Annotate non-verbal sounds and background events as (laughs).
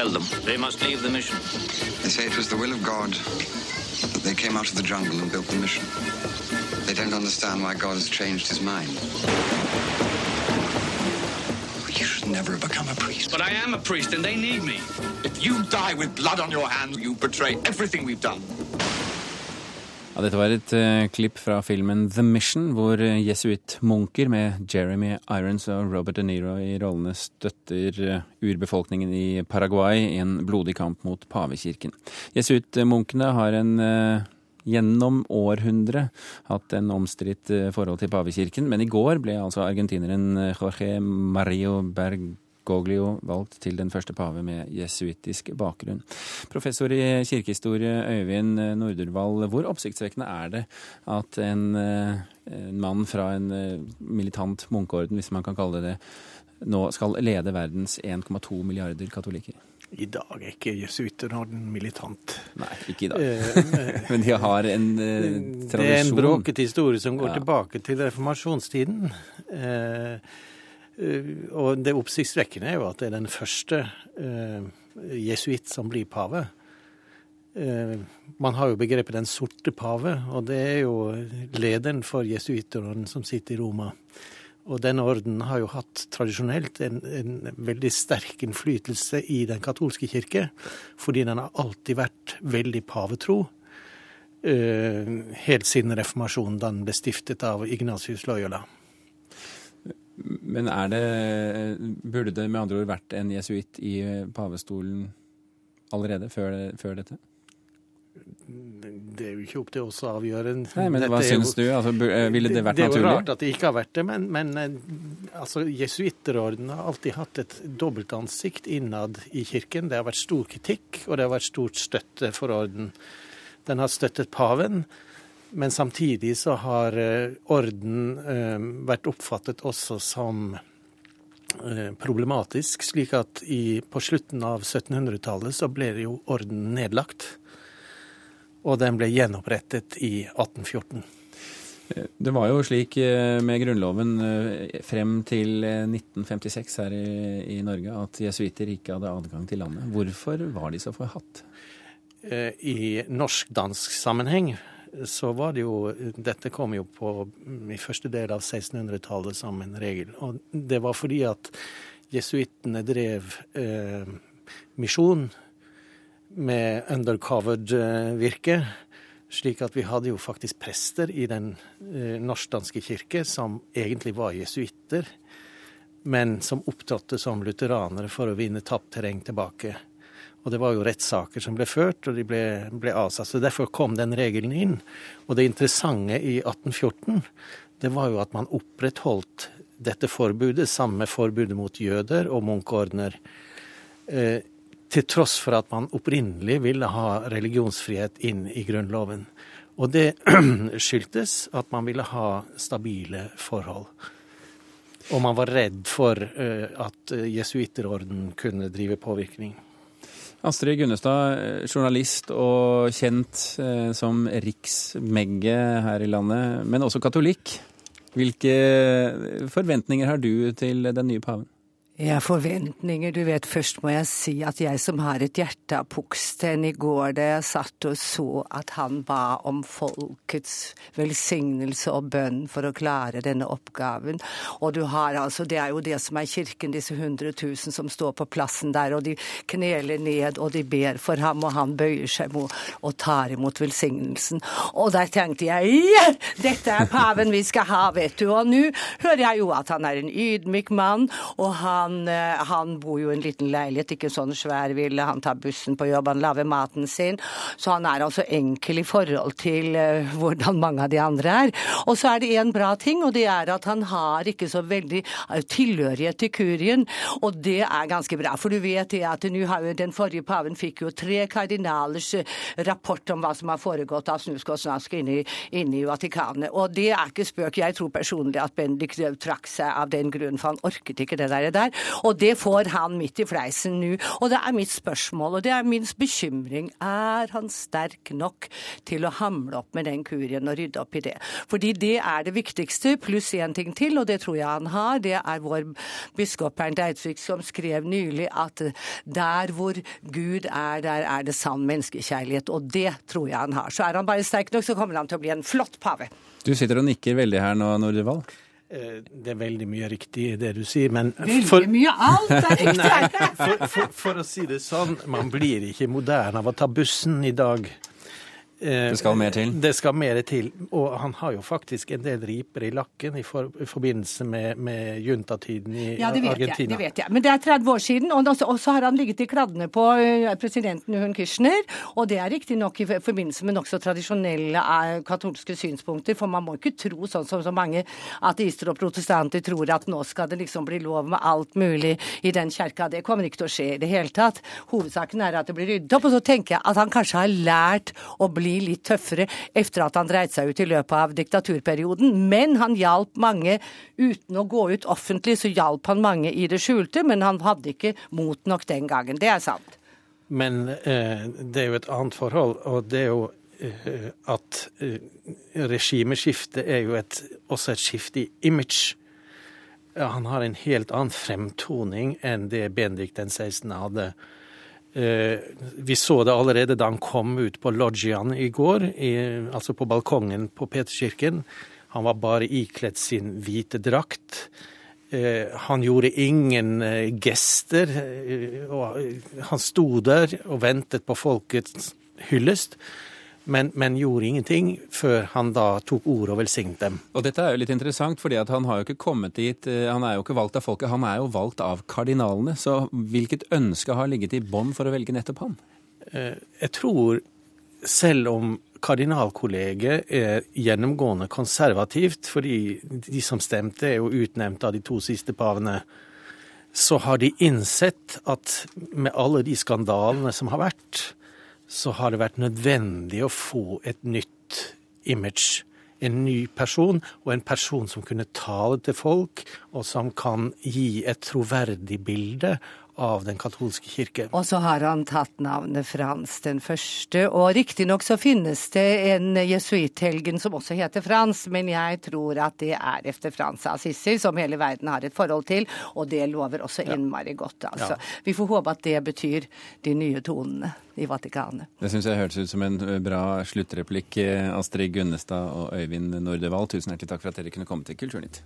Tell them they must leave the mission. They say it was the will of God that they came out of the jungle and built the mission. They don't understand why God has changed his mind. You should never have become a priest. But I am a priest and they need me. If you die with blood on your hands, you betray everything we've done. Ja, dette var et uh, klipp fra filmen The Mission, hvor uh, jesuittmunker med Jeremy Irons og Robert De Niro i rollene støtter uh, urbefolkningen i Paraguay i en blodig kamp mot pavekirken. Jesuittmunkene har en gjennom århundre hatt en omstridt forhold til pavekirken, men i går ble altså argentineren Jorge Mario Berg Goglio valgt til den første pave med jesuittisk bakgrunn. Professor i kirkehistorie Øyvind Nordervall, hvor oppsiktsvekkende er det at en, en mann fra en militant munkeorden, hvis man kan kalle det det, nå skal lede verdens 1,2 milliarder katolikker? I dag er ikke jesuitterorden militant. Nei, ikke i dag. (laughs) Men de har en eh, tradisjon. Det er en bråkete historie som går ja. tilbake til reformasjonstiden. Eh, og det oppsiktsvekkende er jo at det er den første uh, jesuitt som blir pave. Uh, man har jo begrepet Den sorte pave, og det er jo lederen for jesuittorden som sitter i Roma. Og denne orden har jo hatt tradisjonelt en, en, veldig sterk innflytelse i den katolske kirke, fordi den har alltid vært veldig pavetro. Helt siden reformasjonen, da den ble stiftet av Ignatius Loyola. Men er det Burde det med andre ord vært en jesuitt i pavestolen allerede før, før, dette? Det er jo ikke opp til oss å avgjøre. Nei, men Hva syns du? Altså, ville det vært naturlig? Det er jo rart at det ikke har vært det, men, men altså, jesuitterordenen har alltid hatt et dobbeltansikt innad i kirken. Det har vært stor kritikk, og det har vært stort støtte for orden. Den har støttet paven. Men samtidig så har orden vært oppfattet også som problematisk, slik at i, på slutten av 1700-tallet så ble jo orden nedlagt. Og den ble gjenopprettet i 1814. Det var jo slik med Grunnloven frem til 1956 her i, i Norge at jesuitter ikke hadde adgang til landet. Hvorfor var de så forhatt? I norsk-dansk sammenheng så var det jo Dette kom jo på i første del av 1600-tallet som en regel. Og det var fordi at jesuittene drev eh, misjon med undercovered virke. Slik at vi hadde jo faktisk prester i den eh, norsk-danske kirke som egentlig var jesuitter, men som opptrådte som lutheranere for å vinne tapt terreng tilbake. Og det var jo rettssaker som ble ført, og de ble, ble avsatt. Så derfor kom den regelen inn. Og det interessante i 1814, det var jo at man opprettholdt dette forbudet, samme forbudet mot jøder og munkeordener, eh, til tross for at man opprinnelig ville ha religionsfrihet inn i Grunnloven. Og det (clears throat) skyldtes at man ville ha stabile forhold. Og man var redd for eh, at jesuitterorden kunne drive påvirkning. Astrid Gunnestad, journalist og kjent eh, som riksmegge her i landet, men også katolikk. Hvilke forventninger har du til den nye paven? Ja, forventninger. Du vet, først må jeg si at jeg som har et hjerte av puksten i går da jeg satt og så at han ba om folkets velsignelse og bønn for å klare denne oppgaven. Og du har altså, det er jo det som er kirken, disse hundre tusen som står på plassen der, og de kneler ned og de ber for ham, og han bøyer seg mot og tar imot velsignelsen. Og der tenkte jeg ja, dette er paven vi skal ha, vet du. Og nå hører jeg jo at han er en ydmyk mann, og han han, eh, han, bor jo i en liten leilighet, ikke sånn svær ville. Han tar bussen på jobb, han lager maten sin. Så han er altså enkel i forhold til uh, hvordan mange av de andre er. Og så er det en bra ting, og det er at han har ikke så veldig uh, tilhørighet til kurien. Og det er ganske bra. For du vet det at den forrige paven fikk jo tre kardinalers rapport om hva som har foregått av snusk og snask inne, inne i Vatikanet. Og det er ikke spøk. Jeg tror personlig at Bendik trakk seg av den grunn, for han orket ikke det der. Og det får han midt i fleisen nå. Og det er mitt spørsmål, og det er min bekymring. Er han sterk nok til å hamle opp med den kurien og rydde opp i det? Fordi det er det viktigste, pluss én ting til, og det tror jeg han har. Det er vår biskop Bernt Eidsvik som skrev nylig at der hvor Gud er, der er det sann menneskekjærlighet. Og det tror jeg han har. Så er han bare sterk nok, så kommer han til å bli en flott pave. Du sitter og nikker veldig her nå, Nordevall. Eh, Det er veldig mye riktig i det du sier, men Veldig for, mye alt er (laughs) riktig. for, for, for å si det sånn, man blir ikke moderne av å ta bussen i dag. Eh, Det skal mer til. Det skal mer til. Og han har jo faktisk en del riper i lakken i, for, i forbindelse med, med juntatiden i Ja, det vet, jeg, det vet jeg. Men det er 30 år siden, og også, og så har han ligget i kladdene på eh, presidenten Hun Kirchner. Og det er riktignok i forbindelse med nokså tradisjonelle eh, katolske synspunkter, for man må ikke tro sånn som så mange ateister og protestanter tror at nå skal det liksom bli lov med alt mulig i den kjerka. Det kommer ikke til å skje i det hele tatt. Hovedsaken er at det blir ryddet opp. Og så tenker jeg at han kanskje har lært å bli litt tøffere etter at han dreit seg ut i løpet av diktaturperioden. Men han hjalp mange uten å gå ut offentlig, så hjalp han mange i det skjulte. Men han hadde ikke mot nok den gangen. Det er sant. Men eh, det er jo et annet forhold, og det er jo eh, at eh, regimeskiftet er jo et, også et skifte i image. Han har en helt annen fremtoning enn det Bendik den 16. hadde. Eh, vi så det allerede da han kom ut på loggiaen i går, i, altså på balkongen på Peterskirken. Han var bare ikledd sin hvite drakt. Eh, han gjorde ingen eh, gester. og han sto der og ventet på folkets hyllest, men, men gjorde ingenting før han da tok ordet og velsignet dem. Og dette er jo litt interessant, fordi han har jo ikke kommet dit eh, Han er jo ikke valgt av folket, han er jo valgt av kardinalene. Så hvilket ønske har ligget i bånn for å velge nettopp han? Eh, Jeg tror, selv om kardinalkollegiet er gjennomgående konservativt, fordi de som stemte er jo utnevnt av de to siste pavene, så har de innsett at med alle de skandalene som har vært, så har det vært nødvendig å få et nytt image. En ny person, og en person som kunne tale til folk, og som kan gi et troverdig bilde av den katolske kirke. Og så har han tatt navnet Frans den første. Og riktignok så finnes det en jesuithelgen som også heter Frans, men jeg tror at det er efter Frans av Assisi, som hele verden har et forhold til, og det lover også innmari godt, altså. Vi får håpe at det betyr de nye tonene i Vatikanet. Det syns jeg hørtes ut som en bra sluttreplikk. eh, Astrid Gunnestad og Øyvind Nordevall, tusen hjertelig takk for at dere kunne komme til Kulturnytt.